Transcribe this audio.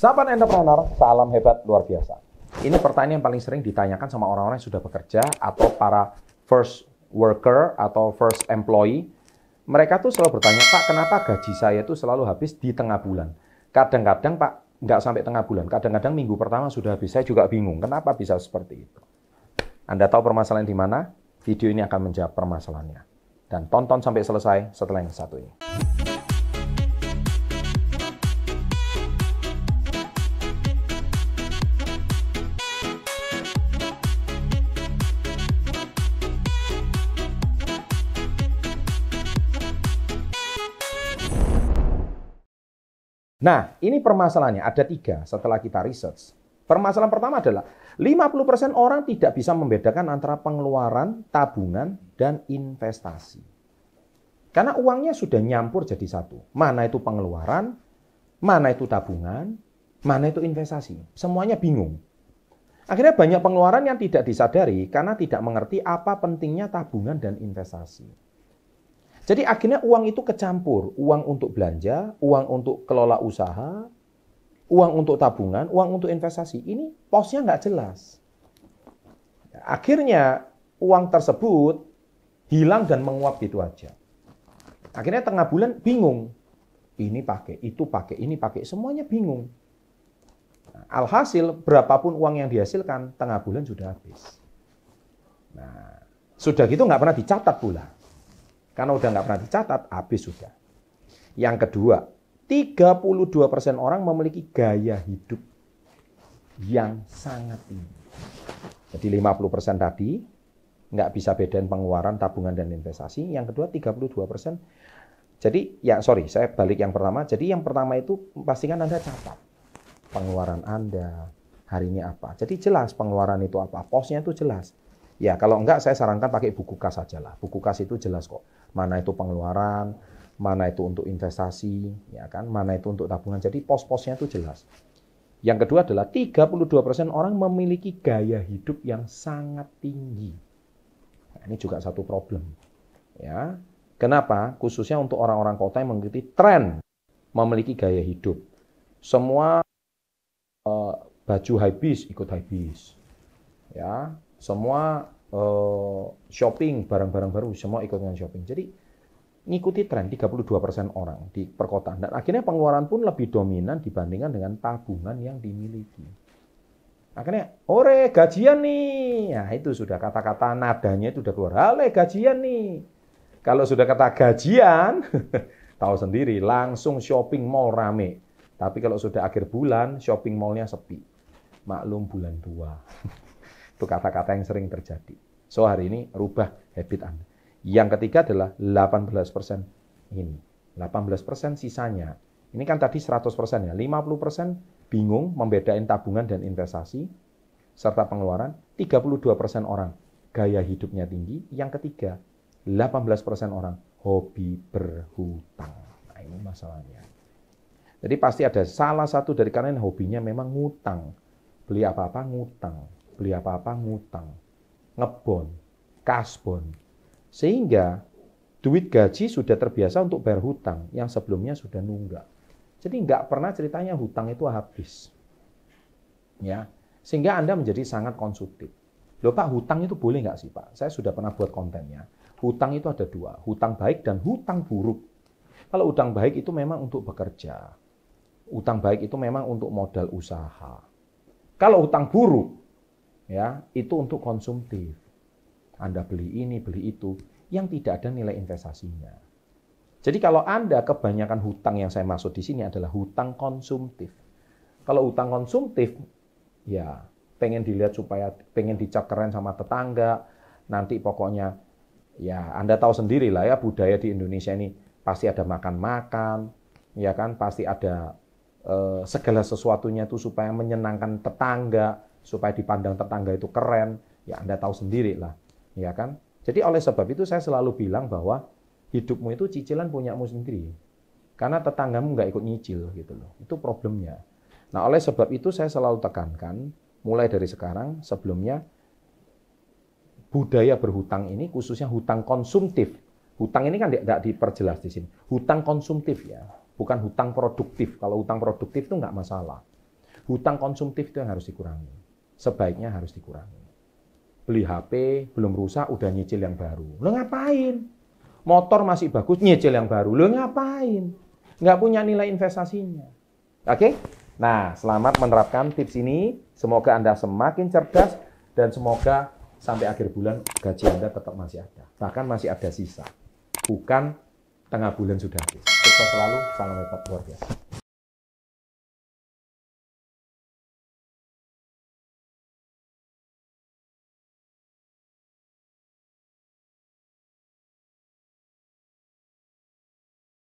Sahabat entrepreneur, salam hebat luar biasa. Ini pertanyaan yang paling sering ditanyakan sama orang-orang yang sudah bekerja atau para first worker atau first employee. Mereka tuh selalu bertanya, Pak, kenapa gaji saya tuh selalu habis di tengah bulan? Kadang-kadang, Pak, nggak sampai tengah bulan. Kadang-kadang minggu pertama sudah habis. Saya juga bingung, kenapa bisa seperti itu? Anda tahu permasalahan di mana? Video ini akan menjawab permasalahannya. Dan tonton sampai selesai setelah yang satu ini. Nah, ini permasalahannya. Ada tiga setelah kita research. Permasalahan pertama adalah 50% orang tidak bisa membedakan antara pengeluaran, tabungan, dan investasi. Karena uangnya sudah nyampur jadi satu. Mana itu pengeluaran, mana itu tabungan, mana itu investasi. Semuanya bingung. Akhirnya banyak pengeluaran yang tidak disadari karena tidak mengerti apa pentingnya tabungan dan investasi. Jadi akhirnya uang itu kecampur, uang untuk belanja, uang untuk kelola usaha, uang untuk tabungan, uang untuk investasi. Ini posnya nggak jelas. Akhirnya uang tersebut hilang dan menguap gitu aja. Akhirnya tengah bulan bingung. Ini pakai, itu pakai, ini pakai, semuanya bingung. alhasil berapapun uang yang dihasilkan tengah bulan sudah habis. Nah, sudah gitu nggak pernah dicatat pula. Karena udah nggak pernah dicatat, habis sudah. Yang kedua, 32% orang memiliki gaya hidup yang sangat tinggi. Jadi 50% tadi nggak bisa bedain pengeluaran, tabungan, dan investasi. Yang kedua 32%. Jadi ya sorry, saya balik yang pertama. Jadi yang pertama itu pastikan Anda catat pengeluaran Anda hari ini apa. Jadi jelas pengeluaran itu apa, posnya itu jelas. Ya, kalau enggak saya sarankan pakai buku kas saja lah. Buku kas itu jelas kok. Mana itu pengeluaran, mana itu untuk investasi, ya kan? Mana itu untuk tabungan. Jadi pos-posnya itu jelas. Yang kedua adalah 32% orang memiliki gaya hidup yang sangat tinggi. Nah, ini juga satu problem. Ya. Kenapa? Khususnya untuk orang-orang kota yang mengikuti tren memiliki gaya hidup. Semua uh, baju high ikut high Ya, semua uh, shopping barang-barang baru semua ikut dengan shopping. Jadi ngikuti tren 32% orang di perkotaan dan akhirnya pengeluaran pun lebih dominan dibandingkan dengan tabungan yang dimiliki. Akhirnya, ore gajian nih. Nah, itu sudah kata-kata nadanya itu sudah keluar. Hale gajian nih. Kalau sudah kata gajian, tahu sendiri, langsung shopping mall rame. Tapi kalau sudah akhir bulan, shopping mallnya sepi. Maklum bulan tua. Itu kata-kata yang sering terjadi. So hari ini rubah habit Anda. Yang ketiga adalah 18% ini. 18% sisanya. Ini kan tadi 100% ya. 50% bingung membedain tabungan dan investasi serta pengeluaran. 32% orang gaya hidupnya tinggi. Yang ketiga, 18% orang hobi berhutang. Nah, ini masalahnya. Jadi pasti ada salah satu dari kalian hobinya memang ngutang. Beli apa-apa ngutang beli apa-apa ngutang, ngebon, kasbon. Sehingga duit gaji sudah terbiasa untuk bayar hutang yang sebelumnya sudah nunggak. Jadi nggak pernah ceritanya hutang itu habis. Ya, sehingga Anda menjadi sangat konsumtif. Loh Pak, hutang itu boleh nggak sih Pak? Saya sudah pernah buat kontennya. Hutang itu ada dua, hutang baik dan hutang buruk. Kalau hutang baik itu memang untuk bekerja. Hutang baik itu memang untuk modal usaha. Kalau hutang buruk, ya itu untuk konsumtif. Anda beli ini, beli itu, yang tidak ada nilai investasinya. Jadi kalau Anda kebanyakan hutang yang saya maksud di sini adalah hutang konsumtif. Kalau hutang konsumtif, ya pengen dilihat supaya pengen dicap keren sama tetangga, nanti pokoknya ya Anda tahu sendiri lah ya budaya di Indonesia ini pasti ada makan-makan, ya kan pasti ada eh, segala sesuatunya itu supaya menyenangkan tetangga, supaya dipandang tetangga itu keren, ya Anda tahu sendiri lah, ya kan? Jadi oleh sebab itu saya selalu bilang bahwa hidupmu itu cicilan punyamu sendiri. Karena tetanggamu nggak ikut nyicil gitu loh. Itu problemnya. Nah, oleh sebab itu saya selalu tekankan mulai dari sekarang sebelumnya budaya berhutang ini khususnya hutang konsumtif. Hutang ini kan tidak diperjelas di sini. Hutang konsumtif ya, bukan hutang produktif. Kalau hutang produktif itu nggak masalah. hutang konsumtif itu yang harus dikurangi. Sebaiknya harus dikurangi. Beli HP, belum rusak, udah nyicil yang baru. Lo ngapain? Motor masih bagus, nyicil yang baru. Lo ngapain? Nggak punya nilai investasinya. Oke? Nah, selamat menerapkan tips ini. Semoga Anda semakin cerdas dan semoga sampai akhir bulan gaji Anda tetap masih ada. Bahkan masih ada sisa. Bukan tengah bulan sudah habis. Sukses selalu, salam hebat luar biasa.